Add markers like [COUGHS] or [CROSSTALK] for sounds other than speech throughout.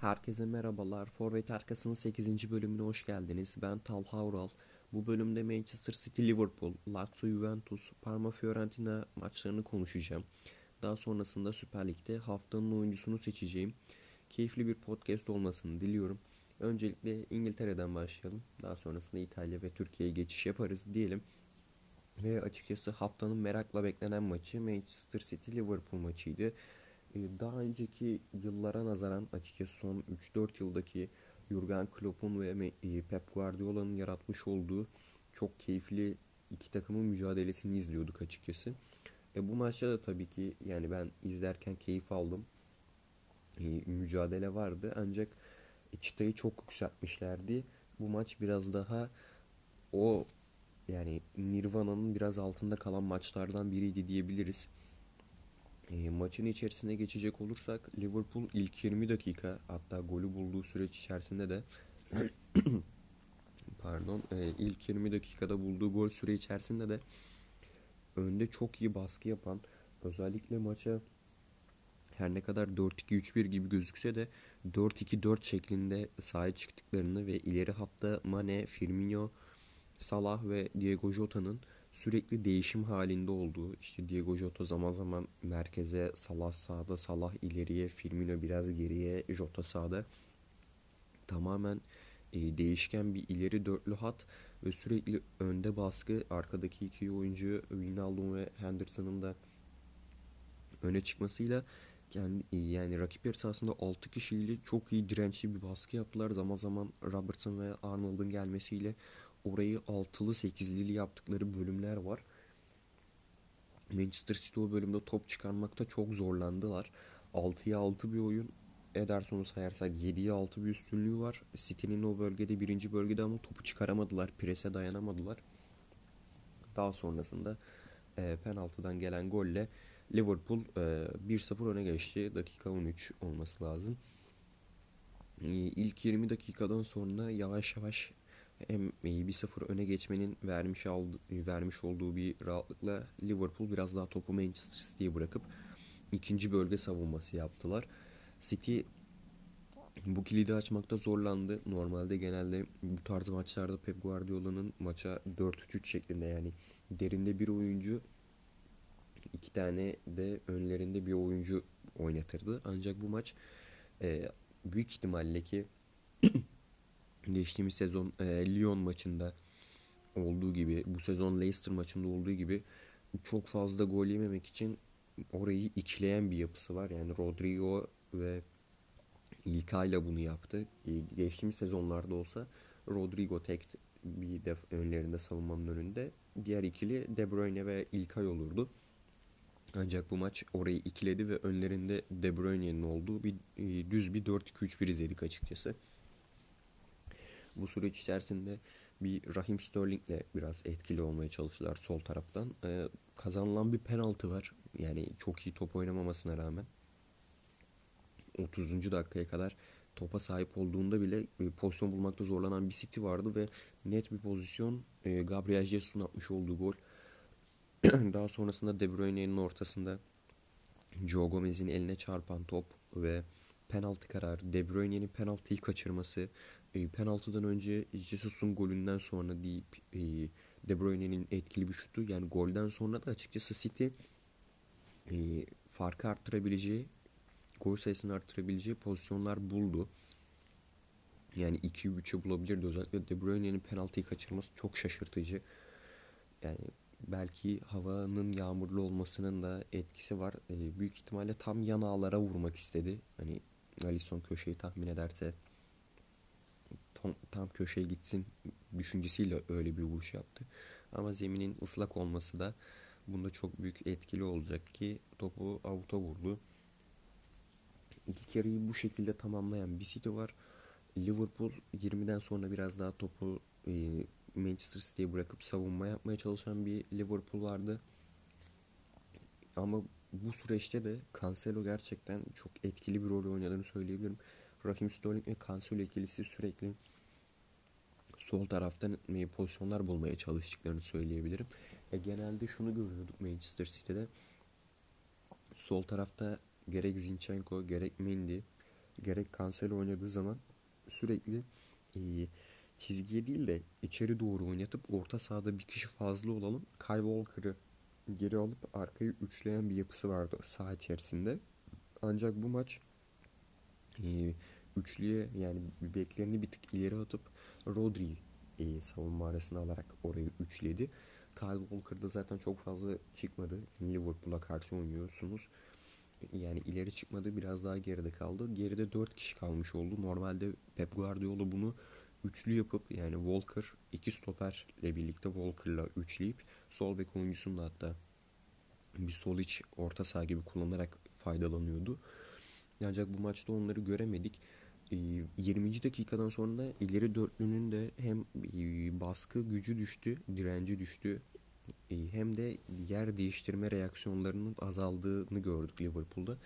Herkese merhabalar. Forvet Arkası'nın 8. bölümüne hoş geldiniz. Ben Talha Ural. Bu bölümde Manchester City, Liverpool, Lazio, Juventus, Parma, Fiorentina maçlarını konuşacağım. Daha sonrasında Süper Lig'de haftanın oyuncusunu seçeceğim. Keyifli bir podcast olmasını diliyorum. Öncelikle İngiltere'den başlayalım. Daha sonrasında İtalya ve Türkiye'ye geçiş yaparız diyelim. Ve açıkçası haftanın merakla beklenen maçı Manchester City Liverpool maçıydı. Ee, daha önceki yıllara nazaran açıkçası son 3-4 yıldaki Jurgen Klopp'un ve e, Pep Guardiola'nın yaratmış olduğu çok keyifli iki takımın mücadelesini izliyorduk açıkçası. E bu maçta da tabii ki yani ben izlerken keyif aldım. E, mücadele vardı ancak çıtayı çok yükseltmişlerdi. Bu maç biraz daha o yani Nirvana'nın biraz altında kalan maçlardan biriydi diyebiliriz. E, maçın içerisine geçecek olursak Liverpool ilk 20 dakika hatta golü bulduğu süreç içerisinde de [CLEARS THROAT] pardon e, ilk 20 dakikada bulduğu gol süre içerisinde de önde çok iyi baskı yapan özellikle maça her ne kadar 4-2-3-1 gibi gözükse de 4-2-4 şeklinde sahaya çıktıklarını ve ileri hatta Mane, Firmino, Salah ve Diego Jota'nın sürekli değişim halinde olduğu işte Diego Jota zaman zaman merkeze Salah sağda Salah ileriye Firmino biraz geriye Jota sağda tamamen e, değişken bir ileri dörtlü hat ve sürekli önde baskı arkadaki iki oyuncu Wijnaldum ve Henderson'ın da öne çıkmasıyla yani, yani rakip yarı sahasında 6 kişiyle çok iyi dirençli bir baskı yaptılar. Zaman zaman Robertson ve Arnold'un gelmesiyle orayı altılı sekizlili yaptıkları bölümler var. Manchester City o bölümde top çıkarmakta çok zorlandılar. 6'ya 6 bir oyun. Ederson'u sayarsak 7'ye 6 bir üstünlüğü var. City'nin o bölgede birinci bölgede ama topu çıkaramadılar. Prese dayanamadılar. Daha sonrasında e, penaltıdan gelen golle Liverpool e, 1-0 öne geçti. Dakika 13 olması lazım. E, ilk 20 dakikadan sonra yavaş yavaş hem bir sıfır öne geçmenin vermiş aldı, vermiş olduğu bir rahatlıkla Liverpool biraz daha topu Manchester City'ye bırakıp ikinci bölge savunması yaptılar. City bu kilidi açmakta zorlandı. Normalde genelde bu tarz maçlarda Pep Guardiola'nın maça 4-3-3 şeklinde yani derinde bir oyuncu iki tane de önlerinde bir oyuncu oynatırdı. Ancak bu maç e, büyük ihtimalle ki [CLEARS THROAT] geçtiğimiz sezon e, Lyon maçında olduğu gibi bu sezon Leicester maçında olduğu gibi çok fazla gol yememek için orayı ikileyen bir yapısı var. Yani Rodrigo ve İlkay ile bunu yaptı. E, geçtiğimiz sezonlarda olsa Rodrigo tek bir def önlerinde savunmanın önünde. Diğer ikili De Bruyne ve İlkay olurdu. Ancak bu maç orayı ikiledi ve önlerinde De Bruyne'nin olduğu bir e, düz bir 4-2-3-1 izledik açıkçası. Bu süreç içerisinde bir Rahim Sterling'le biraz etkili olmaya çalıştılar sol taraftan. Ee, kazanılan bir penaltı var. Yani çok iyi top oynamamasına rağmen. 30. dakikaya kadar topa sahip olduğunda bile e, pozisyon bulmakta zorlanan bir City vardı ve net bir pozisyon e, Gabriel Jesus'un atmış olduğu gol. [CLEARS THROAT] Daha sonrasında De Bruyne'nin ortasında Joe Gomez'in eline çarpan top ve penaltı kararı, De Bruyne'nin penaltıyı kaçırması, e, penaltıdan önce Jesus'un golünden sonra deyip e, De Bruyne'nin etkili bir şutu yani golden sonra da açıkçası City e, farkı arttırabileceği gol sayısını arttırabileceği pozisyonlar buldu. Yani 2'yi 3'e bulabilirdi. Özellikle De Bruyne'nin penaltıyı kaçırması çok şaşırtıcı. Yani belki havanın yağmurlu olmasının da etkisi var. E, büyük ihtimalle tam yanağlara vurmak istedi. Hani Alisson köşeyi tahmin ederse tam, tam köşeye gitsin düşüncesiyle öyle bir vuruş yaptı. Ama zeminin ıslak olması da bunda çok büyük etkili olacak ki topu avuta vurdu. İlk yarıyı bu şekilde tamamlayan bir City var. Liverpool 20'den sonra biraz daha topu e, Manchester City'ye bırakıp savunma yapmaya çalışan bir Liverpool vardı. Ama bu süreçte de Cancelo gerçekten çok etkili bir rol oynadığını söyleyebilirim. Raheem Sterling ve Cancelo ikilisi sürekli sol taraftan pozisyonlar bulmaya çalıştıklarını söyleyebilirim. E, genelde şunu görüyorduk Manchester City'de. Sol tarafta gerek Zinchenko gerek Mendy gerek Cancelo oynadığı zaman sürekli e, çizgiye değil de içeri doğru oynatıp orta sahada bir kişi fazla olalım. Kyle Walker'ı geri alıp arkayı üçleyen bir yapısı vardı saha içerisinde. Ancak bu maç e, üçlüye yani beklerini bir tık ileri atıp Rodri'yi e, savunma arasına alarak orayı üçledi. Kyle Walker'da zaten çok fazla çıkmadı. Liverpool'a karşı oynuyorsunuz. Yani ileri çıkmadı biraz daha geride kaldı. Geride 4 kişi kalmış oldu. Normalde Pep Guardiola bunu üçlü yapıp yani Walker iki stoperle birlikte Walker'la üçleyip sol bek oyuncusunu da hatta bir sol iç orta saha gibi kullanarak faydalanıyordu. Ancak bu maçta onları göremedik. 20. Ee, dakikadan sonra ileri dörtlünün de hem e, baskı gücü düştü, direnci düştü. E, hem de yer değiştirme reaksiyonlarının azaldığını gördük Liverpool'da.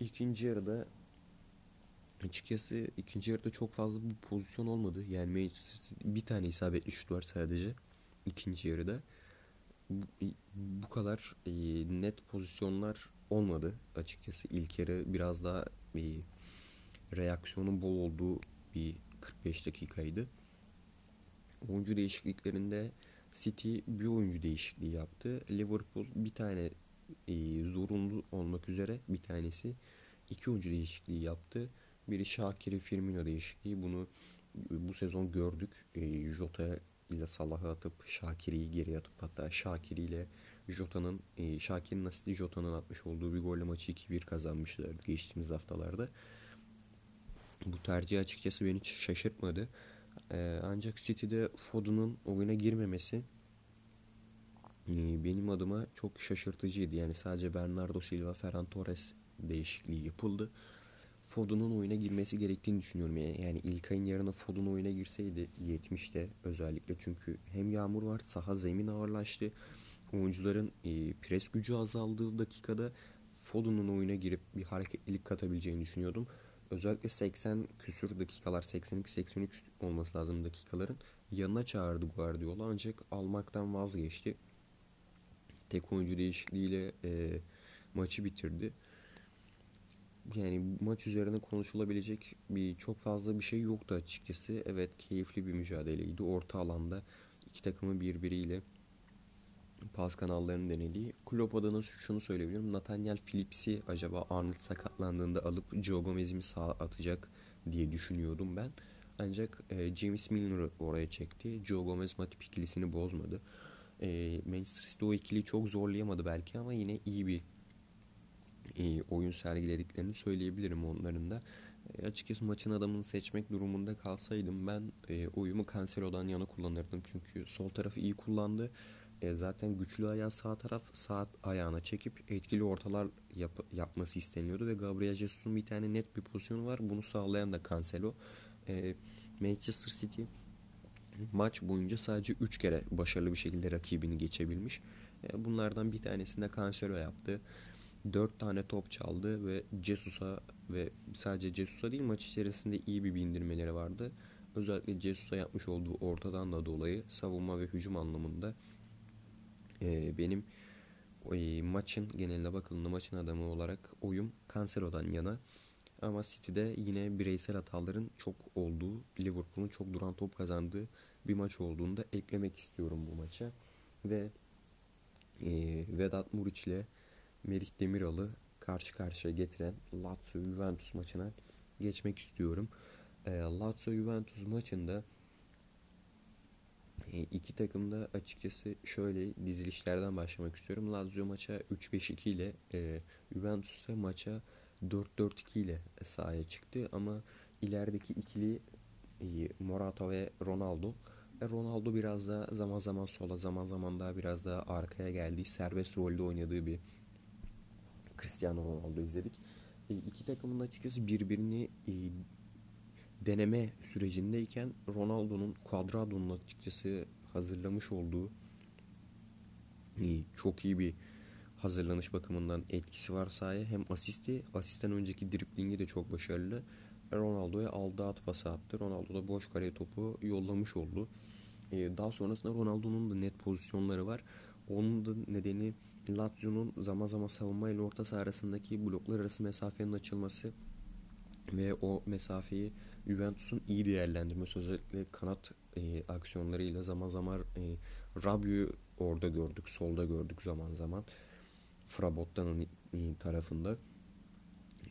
İkinci yarıda açıkçası ikinci yarıda çok fazla bir pozisyon olmadı. Yani Manchester bir tane isabetli şut var sadece ikinci yarıda. Bu, bu kadar e, net pozisyonlar olmadı açıkçası. İlk yarı biraz daha e, reaksiyonun bol olduğu bir 45 dakikaydı. Oyuncu değişikliklerinde City bir oyuncu değişikliği yaptı. Liverpool bir tane e, zorunlu olmak üzere bir tanesi iki oyuncu değişikliği yaptı. Biri Şakir'i Firmino değişikliği. Bunu bu sezon gördük. E, Jota ile Salah'ı atıp Şakir'i geri atıp hatta Şakir ile Jota'nın e, Şakir'in asidi Jota'nın atmış olduğu bir golle maçı 2-1 kazanmışlardı geçtiğimiz haftalarda. Bu tercih açıkçası beni hiç şaşırtmadı. Ee, ancak City'de Foden'ın oyuna girmemesi e, benim adıma çok şaşırtıcıydı. Yani sadece Bernardo Silva, Ferran Torres değişikliği yapıldı. Foden'ın oyuna girmesi gerektiğini düşünüyorum. Yani ilk ayın yarına Foden oyuna girseydi 70'te özellikle çünkü hem yağmur var, saha zemin ağırlaştı. Oyuncuların e, pres gücü azaldığı dakikada Foden'ın oyuna girip bir hareketlilik katabileceğini düşünüyordum. Özellikle 80 küsür dakikalar, 82-83 olması lazım dakikaların yanına çağırdı Guardiola ancak almaktan vazgeçti. Tek oyuncu değişikliğiyle e, maçı bitirdi. Yani maç üzerine konuşulabilecek bir çok fazla bir şey yoktu açıkçası. Evet keyifli bir mücadeleydi. Orta alanda iki takımı birbiriyle pas kanallarını denediği. Klopp adına şunu söyleyebilirim. Nathaniel Phillips'i acaba Arnold sakatlandığında alıp Joe Gomez'i mi sağ atacak diye düşünüyordum ben. Ancak e, James Milner'ı oraya çekti. Joe Gomez Matip ikilisini bozmadı. E, Manchester City o ikiliyi çok zorlayamadı belki ama yine iyi bir e, oyun sergilediklerini söyleyebilirim onların da. E, açıkçası maçın adamını seçmek durumunda kalsaydım ben e, oyumu Cancelo'dan yana kullanırdım. Çünkü sol tarafı iyi kullandı. E, zaten güçlü ayağı sağ taraf sağ ayağına çekip etkili ortalar yap, yapması isteniyordu ve Gabriel Jesus'un bir tane net bir pozisyonu var. Bunu sağlayan da Cancelo. E, Manchester City maç boyunca sadece 3 kere başarılı bir şekilde rakibini geçebilmiş. E, bunlardan bir tanesinde Cancelo yaptı. 4 tane top çaldı ve Jesus'a ve sadece Jesus'a değil maç içerisinde iyi bir bindirmeleri vardı. Özellikle Jesus'a yapmış olduğu ortadan da dolayı savunma ve hücum anlamında e, benim e, maçın geneline bakıldığında maçın adamı olarak oyum Cancelo'dan yana. Ama City'de yine bireysel hataların çok olduğu, Liverpool'un çok duran top kazandığı bir maç olduğunu da eklemek istiyorum bu maça. Ve e, Vedat Muriç ile Merih Demiral'ı karşı karşıya getiren Lazio Juventus maçına geçmek istiyorum. E, Lazio Juventus maçında iki takım da açıkçası şöyle dizilişlerden başlamak istiyorum. Lazio maça 3-5-2 ile e, Juventus maça 4-4-2 ile sahaya çıktı ama ilerideki ikili e, Morata ve Ronaldo. E, Ronaldo biraz da zaman zaman sola zaman zaman daha biraz daha arkaya geldiği serbest rolde oynadığı bir Cristiano Ronaldo izledik. E, iki takımın açıkçası birbirini e, deneme sürecindeyken Ronaldo'nun Cuadrado'nun açıkçası hazırlamış olduğu çok iyi bir hazırlanış bakımından etkisi var sahaya. Hem asisti, asisten önceki driplingi de çok başarılı. Ronaldo'ya aldı at pası attı. Ronaldo da boş kare topu yollamış oldu. Ee, daha sonrasında Ronaldo'nun da net pozisyonları var. Onun da nedeni Lazio'nun zaman zaman savunma ile orta saha arasındaki bloklar arası mesafenin açılması Ve o mesafeyi Juventus'un iyi değerlendirmesi özellikle kanat e, aksiyonlarıyla zaman zaman e, Rabiot'u orada gördük, solda gördük zaman zaman. Frabotta'nın e, tarafında.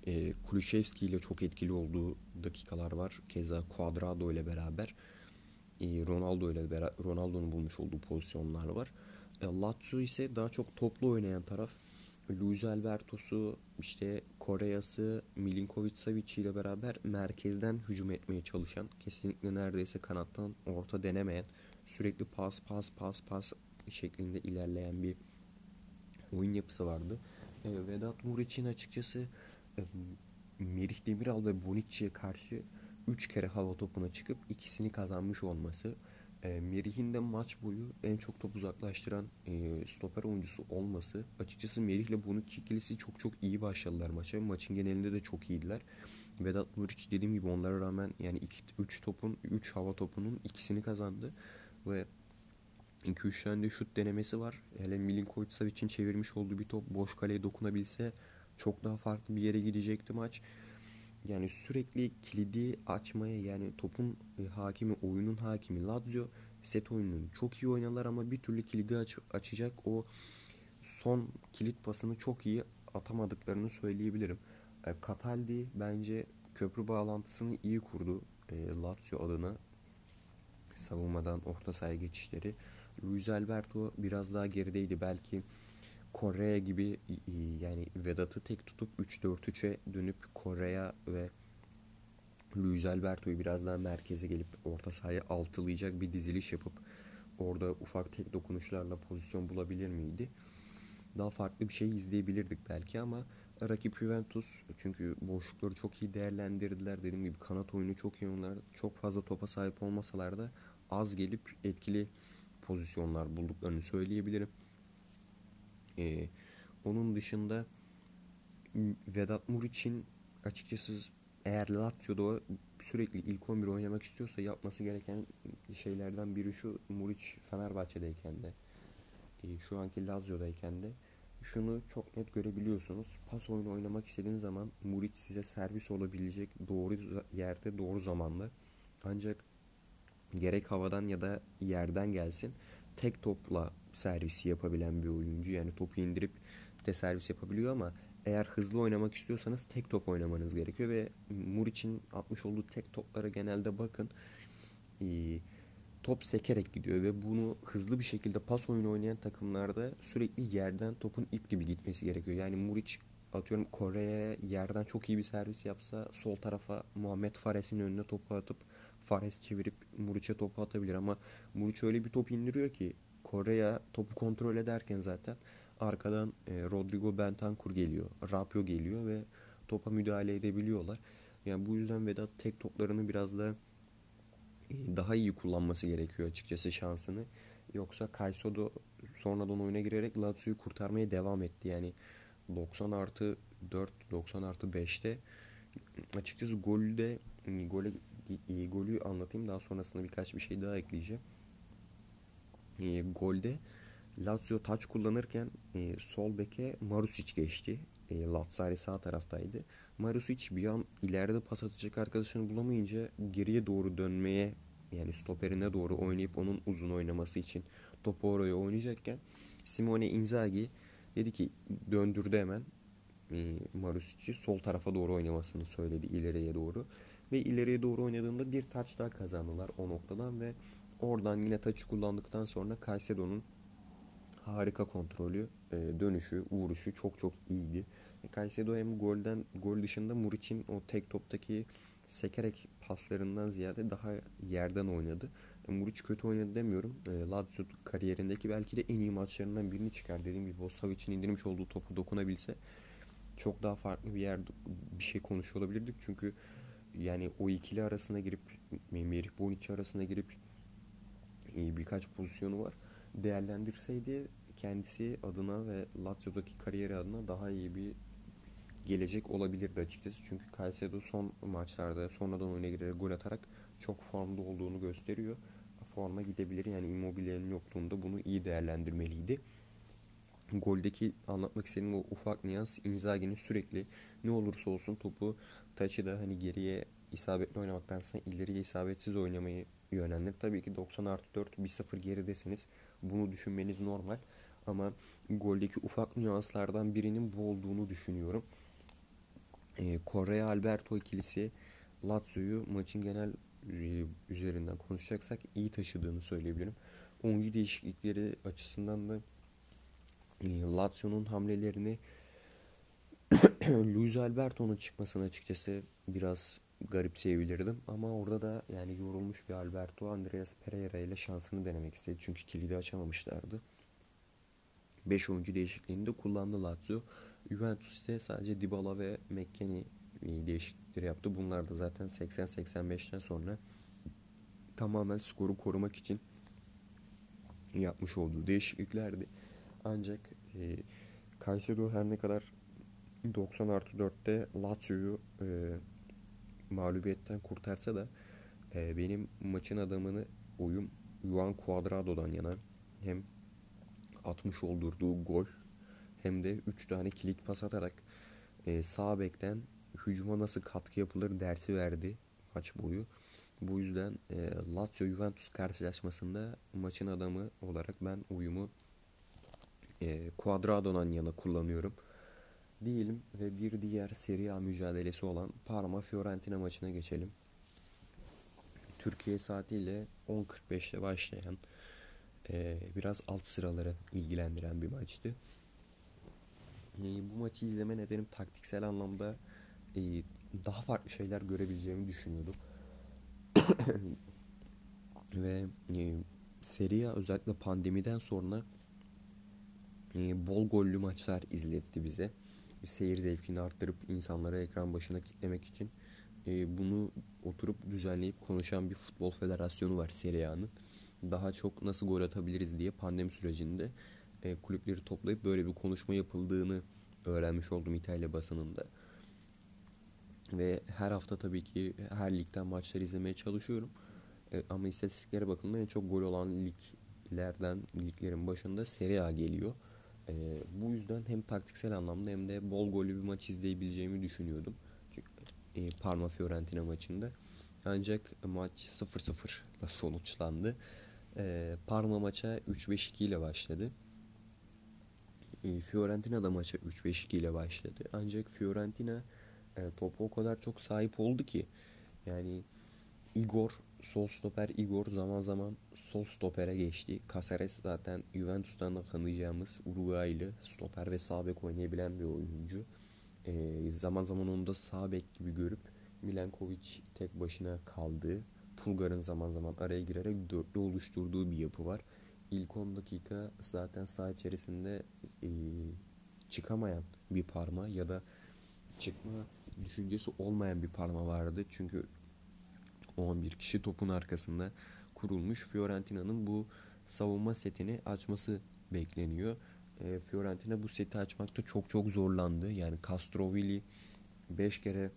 E, Kulüşevski ile çok etkili olduğu dakikalar var. Keza Cuadrado ile beraber e, Ronaldo ile Ronaldo'nun bulmuş olduğu pozisyonlar var. E, Lazio ise daha çok toplu oynayan taraf. Luis Alberto'su, işte Korea'sı, Milinkovic Savic ile beraber merkezden hücum etmeye çalışan, kesinlikle neredeyse kanattan orta denemeyen, sürekli pas pas pas pas şeklinde ilerleyen bir oyun yapısı vardı. E, Vedat Muriç'in açıkçası e, Merih Demiral ve Bonucci'ye karşı 3 kere hava topuna çıkıp ikisini kazanmış olması e, Merih'in de maç boyu en çok top uzaklaştıran e, stoper oyuncusu olması. Açıkçası Merih ile Bonucci ikilisi çok çok iyi başladılar maça. Maçın genelinde de çok iyiydiler. Vedat Muriç dediğim gibi onlara rağmen yani 3 topun 3 hava topunun ikisini kazandı ve 2-3 tane de şut denemesi var. Hele Milinkovic Savic'in çevirmiş olduğu bir top boş kaleye dokunabilse çok daha farklı bir yere gidecekti maç. Yani sürekli kilidi açmaya yani topun e, hakimi, oyunun hakimi Lazio set oyununu çok iyi oynadılar ama bir türlü kilidi aç, açacak o son kilit pasını çok iyi atamadıklarını söyleyebilirim. E, Cataldi bence köprü bağlantısını iyi kurdu e, Lazio adına savunmadan orta sahaya geçişleri. Luis Alberto biraz daha gerideydi. Belki Kore'ye gibi yani Vedat'ı tek tutup 3-4-3'e dönüp Kore'ye ve Luis Alberto'yu biraz daha merkeze gelip orta sahaya altılayacak bir diziliş yapıp orada ufak tek dokunuşlarla pozisyon bulabilir miydi? Daha farklı bir şey izleyebilirdik belki ama rakip Juventus çünkü boşlukları çok iyi değerlendirdiler. Dediğim gibi kanat oyunu çok iyi onlar. Çok fazla topa sahip olmasalar da az gelip etkili pozisyonlar bulduklarını söyleyebilirim. Ee, onun dışında Vedat Muriç'in açıkçası eğer Lazio'da sürekli ilk 11 oynamak istiyorsa yapması gereken şeylerden biri şu Muriç Fenerbahçe'deyken de e, şu anki Lazio'dayken de şunu çok net görebiliyorsunuz. Pas oyunu oynamak istediğiniz zaman Muriç size servis olabilecek doğru yerde doğru zamanda. Ancak gerek havadan ya da yerden gelsin tek topla servisi yapabilen bir oyuncu. Yani topu indirip de servis yapabiliyor ama eğer hızlı oynamak istiyorsanız tek top oynamanız gerekiyor ve Muriç'in atmış olduğu tek toplara genelde bakın top sekerek gidiyor ve bunu hızlı bir şekilde pas oyunu oynayan takımlarda sürekli yerden topun ip gibi gitmesi gerekiyor. Yani Muriç atıyorum Kore'ye yerden çok iyi bir servis yapsa sol tarafa Muhammed Fares'in önüne topu atıp Fares çevirip Muriç'e topu atabilir ama Muriç öyle bir top indiriyor ki Kore'ye topu kontrol ederken zaten arkadan e, Rodrigo Bentancur geliyor, Rapio geliyor ve topa müdahale edebiliyorlar. Yani bu yüzden Vedat tek toplarını biraz da e, daha iyi kullanması gerekiyor açıkçası şansını. Yoksa Caicedo sonradan oyuna girerek Lazio'yu kurtarmaya devam etti. Yani 90 artı 4, 90 artı 5'te açıkçası golde gole e, golü anlatayım daha sonrasında birkaç bir şey daha ekleyeceğim. E, golde Lazio taç kullanırken e, sol beke Marusic geçti. E, Lazzari sağ taraftaydı. Marusic bir an ileride pas atacak arkadaşını bulamayınca geriye doğru dönmeye yani stoperine doğru oynayıp onun uzun oynaması için topu oraya oynayacakken Simone Inzaghi dedi ki döndürdü hemen e, Marusic'i sol tarafa doğru oynamasını söyledi ileriye doğru. Ve ileriye doğru oynadığında bir taç daha kazandılar o noktadan ve oradan yine taçı kullandıktan sonra Caicedo'nun harika kontrolü, e, dönüşü, vuruşu çok çok iyiydi. Caicedo hem golden gol dışında Muriç'in o tek toptaki sekerek paslarından ziyade daha yerden oynadı. E, Muriç kötü oynadı demiyorum. E, Lazio kariyerindeki belki de en iyi maçlarından birini çıkar. Dediğim gibi o Savic'in indirmiş olduğu topu dokunabilse çok daha farklı bir yer bir şey konuşuyor olabilirdik. Çünkü yani o ikili arasına girip Merih Bonici arasına girip e, birkaç pozisyonu var. Değerlendirseydi kendisi adına ve Lazio'daki kariyeri adına daha iyi bir gelecek olabilirdi açıkçası. Çünkü Caicedo son maçlarda sonradan oyuna girerek gol atarak çok formda olduğunu gösteriyor. Forma gidebilir yani Immobile'nin yokluğunda bunu iyi değerlendirmeliydi. goldeki anlatmak istediğim o ufak nüans Inzaghi'nin sürekli ne olursa olsun topu taçı da hani geriye isabetli oynamaktansa ileriye isabetsiz oynamayı yönlendir. Tabii ki 90 artı 4 1-0 geridesiniz. Bunu düşünmeniz normal. Ama goldeki ufak nüanslardan birinin bu olduğunu düşünüyorum. E, Alberto ikilisi Lazio'yu maçın genel e, üzerinden konuşacaksak iyi taşıdığını söyleyebilirim. Oyuncu değişiklikleri açısından da e, Lazio'nun hamlelerini [COUGHS] Luis Alberto'nun çıkmasını açıkçası biraz garipseyebilirdim. Ama orada da yani yorulmuş bir Alberto Andreas Pereira ile şansını denemek istedi. Çünkü kilidi açamamışlardı. 5 oyuncu değişikliğini de kullandı Lazio. Juventus ise sadece Dybala ve McKennie değişiklikleri yaptı. Bunlar da zaten 80-85'ten sonra tamamen skoru korumak için yapmış olduğu değişikliklerdi. Ancak e, Caicedo her ne kadar 90 artı 4'te Lazio'yu e, mağlubiyetten kurtarsa da e, benim maçın adamını oyum Juan Cuadrado'dan yana hem atmış oldurduğu gol hem de 3 tane kilit pas atarak e, sağ bekten hücuma nasıl katkı yapılır dersi verdi maç boyu. Bu yüzden e, Lazio Juventus karşılaşmasında maçın adamı olarak ben uyumu e, Cuadrado'dan yana kullanıyorum. Diyelim ve bir diğer Serie A mücadelesi olan Parma Fiorentina maçına geçelim. Türkiye saatiyle 10.45'te başlayan e, biraz alt sıraları ilgilendiren bir maçtı. E, bu maçı izleme nedenim taktiksel anlamda e, daha farklı şeyler görebileceğimi düşünüyordum. [COUGHS] Ve Serie A özellikle pandemiden sonra bol gollü maçlar izletti bize. Seyir zevkini arttırıp insanları ekran başına kitlemek için e, bunu oturup düzenleyip konuşan bir futbol federasyonu var Serie A'nın. Daha çok nasıl gol atabiliriz diye pandemi sürecinde e, kulüpleri toplayıp böyle bir konuşma yapıldığını öğrenmiş oldum İtalya basınında. Ve her hafta tabii ki her ligden maçlar izlemeye çalışıyorum. E, ama istatistiklere bakıldığında en çok gol olan liglerden liglerin başında Serie A geliyor. E, bu yüzden hem taktiksel anlamda hem de bol gollü bir maç izleyebileceğimi düşünüyordum. Çünkü, e, Parma Fiorentina maçında. Ancak maç 0-0 ile sonuçlandı. E, Parma maça 3-5-2 ile başladı. E, Fiorentina da maça 3-5-2 ile başladı. Ancak Fiorentina e, topu o kadar çok sahip oldu ki yani Igor sol stoper Igor zaman zaman sol stopere geçti. Caceres zaten Juventus'tan da tanıyacağımız Uruguaylı stoper ve sağ bek oynayabilen bir oyuncu. E, zaman zaman onu da sağ bek gibi görüp Milenkovic tek başına kaldığı, Pulgar'ın zaman zaman araya girerek dörtlü oluşturduğu bir yapı var. İlk 10 dakika zaten saha içerisinde e, çıkamayan bir parma ya da çıkma düşüncesi olmayan bir parma vardı. Çünkü 11 kişi topun arkasında kurulmuş. Fiorentina'nın bu savunma setini açması bekleniyor. E, Fiorentina bu seti açmakta çok çok zorlandı. Yani Castrovilli 5 kere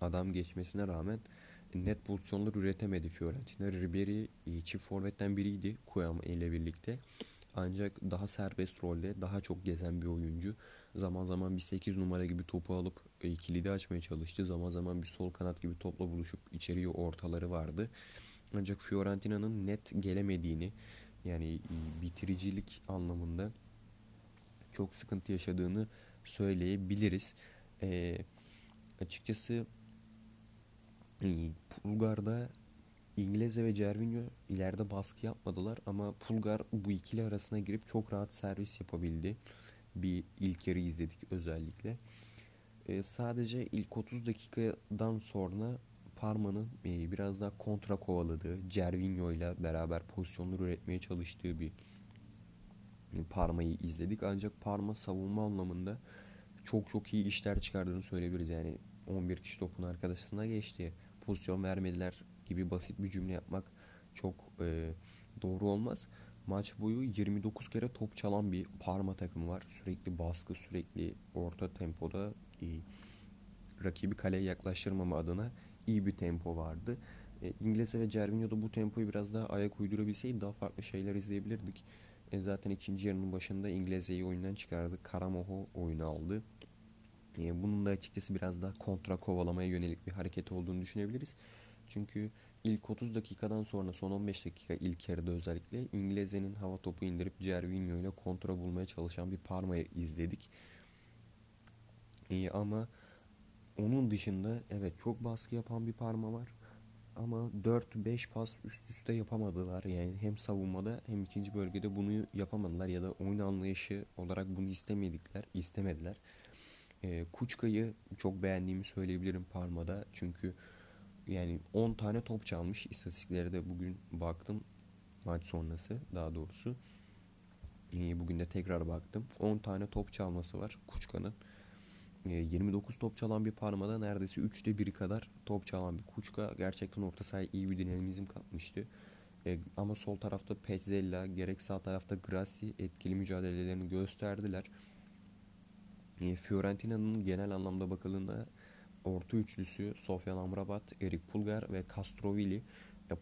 adam geçmesine rağmen net pozisyonlar üretemedi Fiorentina. Ribery çift forvetten biriydi Kuyama ile birlikte. Ancak daha serbest rolde daha çok gezen bir oyuncu. Zaman zaman bir 8 numara gibi topu alıp e, kilidi açmaya çalıştı. Zaman zaman bir sol kanat gibi topla buluşup içeriye ortaları vardı. Ancak Fiorentina'nın net gelemediğini yani bitiricilik anlamında çok sıkıntı yaşadığını söyleyebiliriz. E, açıkçası Pulgar'da İngilizce ve Cervinho ileride baskı yapmadılar ama Pulgar bu ikili arasına girip çok rahat servis yapabildi. Bir ilk yarı izledik özellikle. E, sadece ilk 30 dakikadan sonra Parma'nın e, biraz daha kontra kovaladığı, Cervinho ile beraber pozisyonlar üretmeye çalıştığı bir e, Parma'yı izledik. Ancak Parma savunma anlamında çok çok iyi işler çıkardığını söyleyebiliriz. Yani 11 kişi topun arkadaşına geçti. Pozisyon vermediler gibi basit bir cümle yapmak çok e, doğru olmaz. Maç boyu 29 kere top çalan bir Parma takımı var. Sürekli baskı, sürekli orta tempoda e, rakibi kaleye yaklaştırmama adına iyi bir tempo vardı. E, İngilizce ve Cervinho da bu tempoyu biraz daha ayak uydurabilseydi daha farklı şeyler izleyebilirdik. E, zaten ikinci yarının başında İngilizceyi oyundan çıkardı. Karamoho oyunu aldı. E, bunun da açıkçası biraz daha kontra kovalamaya yönelik bir hareket olduğunu düşünebiliriz. Çünkü ilk 30 dakikadan sonra son 15 dakika ilk yarıda özellikle İngilizce'nin hava topu indirip Cervinho ile kontra bulmaya çalışan bir Parma'yı izledik. E, ama onun dışında evet çok baskı yapan bir Parma var. Ama 4-5 pas üst üste yapamadılar. Yani hem savunmada hem ikinci bölgede bunu yapamadılar ya da oyun anlayışı olarak bunu istemedikler, istemediler. E, Kuçka'yı çok beğendiğimi söyleyebilirim Parma'da. Çünkü yani 10 tane top çalmış. İstatistiklere de bugün baktım. Maç sonrası daha doğrusu. E, bugün de tekrar baktım. 10 tane top çalması var Kuçka'nın. 29 top çalan bir Parma'da neredeyse 3'te 1'i kadar top çalan bir Kuçka gerçekten orta sahaya iyi bir dinamizm katmıştı. E, ama sol tarafta Petzella gerek sağ tarafta Grassi etkili mücadelelerini gösterdiler. E, Fiorentina'nın genel anlamda bakıldığında orta üçlüsü Sofyan Amrabat, Erik Pulgar ve Castrovilli.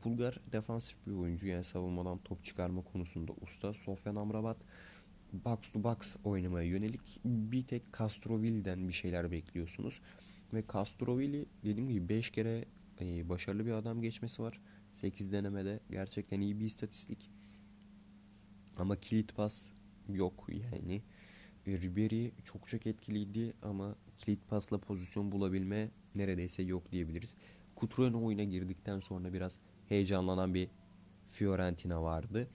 Pulgar defansif bir oyuncu yani savunmadan top çıkarma konusunda usta. Sofyan Amrabat box to box oynamaya yönelik bir tek Castroville'den bir şeyler bekliyorsunuz. Ve Castroville dediğim gibi 5 kere e, başarılı bir adam geçmesi var. 8 denemede gerçekten iyi bir istatistik. Ama kilit pas yok yani. E, Ribery çok çok etkiliydi ama kilit pasla pozisyon bulabilme neredeyse yok diyebiliriz. Cutrone oyuna girdikten sonra biraz heyecanlanan bir Fiorentina vardı.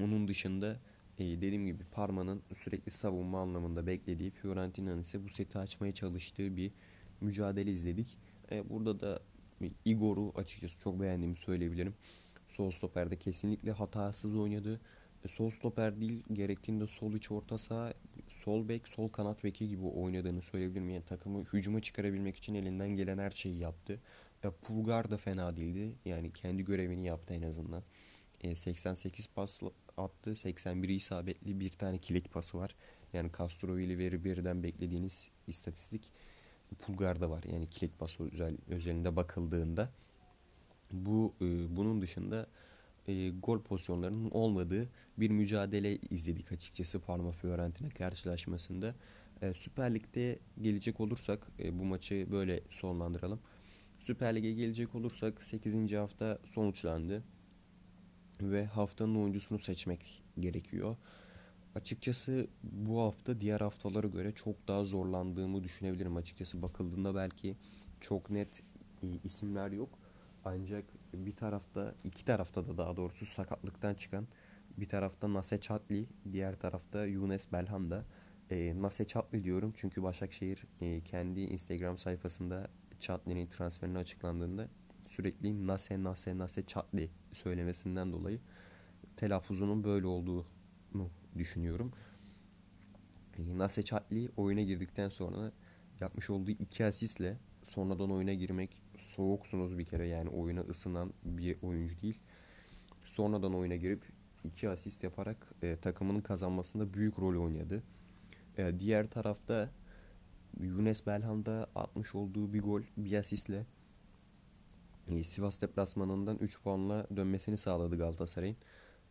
Onun dışında dediğim gibi Parma'nın sürekli savunma anlamında beklediği Fiorentina'nın ise bu seti açmaya çalıştığı bir mücadele izledik. E, burada da Igor'u açıkçası çok beğendiğimi söyleyebilirim. Sol stoperde kesinlikle hatasız oynadı. E, sol stoper değil gerektiğinde sol iç orta saha, sol bek, sol kanat beki gibi oynadığını söyleyebilirim. Yani takımı hücuma çıkarabilmek için elinden gelen her şeyi yaptı. Pulgar da fena değildi. Yani kendi görevini yaptı en azından. E, 88 pas attı. 81'i isabetli bir tane kilit pası var. Yani Castrovilli ve Ribery'den beklediğiniz istatistik Pulgar'da var. Yani kilit pası özel, özelinde bakıldığında bu e, bunun dışında e, gol pozisyonlarının olmadığı bir mücadele izledik açıkçası Parma Fiorentina karşılaşmasında. E, Süper Lig'de gelecek olursak e, bu maçı böyle sonlandıralım. Süper Lig'e gelecek olursak 8. hafta sonuçlandı ve haftanın oyuncusunu seçmek gerekiyor. Açıkçası bu hafta diğer haftalara göre çok daha zorlandığımı düşünebilirim. Açıkçası bakıldığında belki çok net isimler yok. Ancak bir tarafta, iki tarafta da daha doğrusu sakatlıktan çıkan bir tarafta Nase Chatli, diğer tarafta Younes Belhanda. E, Nase Chatli diyorum çünkü Başakşehir e, kendi Instagram sayfasında Chatli'nin transferini açıklandığında sürekli Nase Nase Nase Chatli söylemesinden dolayı telaffuzunun böyle olduğunu düşünüyorum. E, Nase Chatli oyuna girdikten sonra yapmış olduğu iki asistle sonradan oyuna girmek soğuksunuz bir kere yani oyuna ısınan bir oyuncu değil. Sonradan oyuna girip iki asist yaparak e, takımının kazanmasında büyük rol oynadı. E, diğer tarafta Younes Belhanda atmış olduğu bir gol bir asistle Sivas deplasmanından 3 puanla dönmesini sağladı Galatasaray'ın.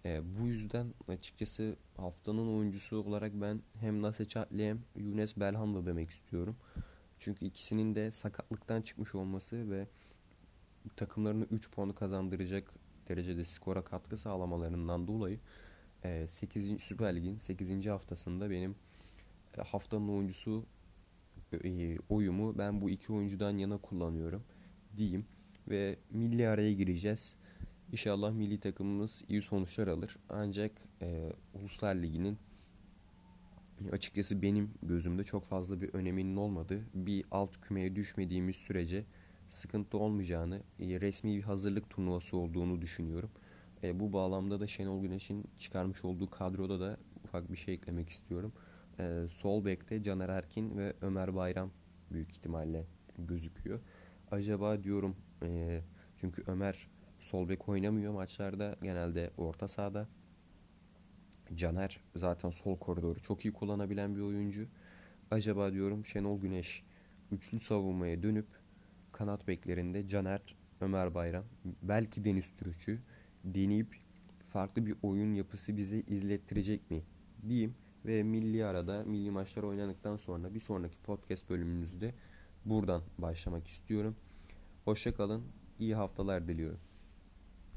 E, bu yüzden açıkçası haftanın oyuncusu olarak ben hem Nase Chatli hem Younes Belhanda demek istiyorum. Çünkü ikisinin de sakatlıktan çıkmış olması ve takımlarını 3 puanı kazandıracak derecede skora katkı sağlamalarından dolayı 8. E, Süper Lig'in 8. haftasında benim e, haftanın oyuncusu e, oyumu ben bu iki oyuncudan yana kullanıyorum diyeyim ve milli araya gireceğiz. İnşallah milli takımımız iyi sonuçlar alır. Ancak e, Uluslar Ligi'nin açıkçası benim gözümde çok fazla bir öneminin olmadığı bir alt kümeye düşmediğimiz sürece sıkıntı olmayacağını, e, resmi bir hazırlık turnuvası olduğunu düşünüyorum. E, bu bağlamda da Şenol Güneş'in çıkarmış olduğu kadroda da ufak bir şey eklemek istiyorum. E, sol bekte Caner Erkin ve Ömer Bayram büyük ihtimalle gözüküyor. Acaba diyorum e, çünkü Ömer sol bek oynamıyor maçlarda genelde orta sahada. Caner zaten sol koridoru çok iyi kullanabilen bir oyuncu. Acaba diyorum Şenol Güneş üçlü savunmaya dönüp kanat beklerinde Caner, Ömer Bayram, belki Deniz Türüç'ü deneyip farklı bir oyun yapısı bize izlettirecek mi diyeyim ve milli arada milli maçlar oynandıktan sonra bir sonraki podcast bölümümüzde buradan başlamak istiyorum. Hoşça kalın, iyi haftalar diliyorum.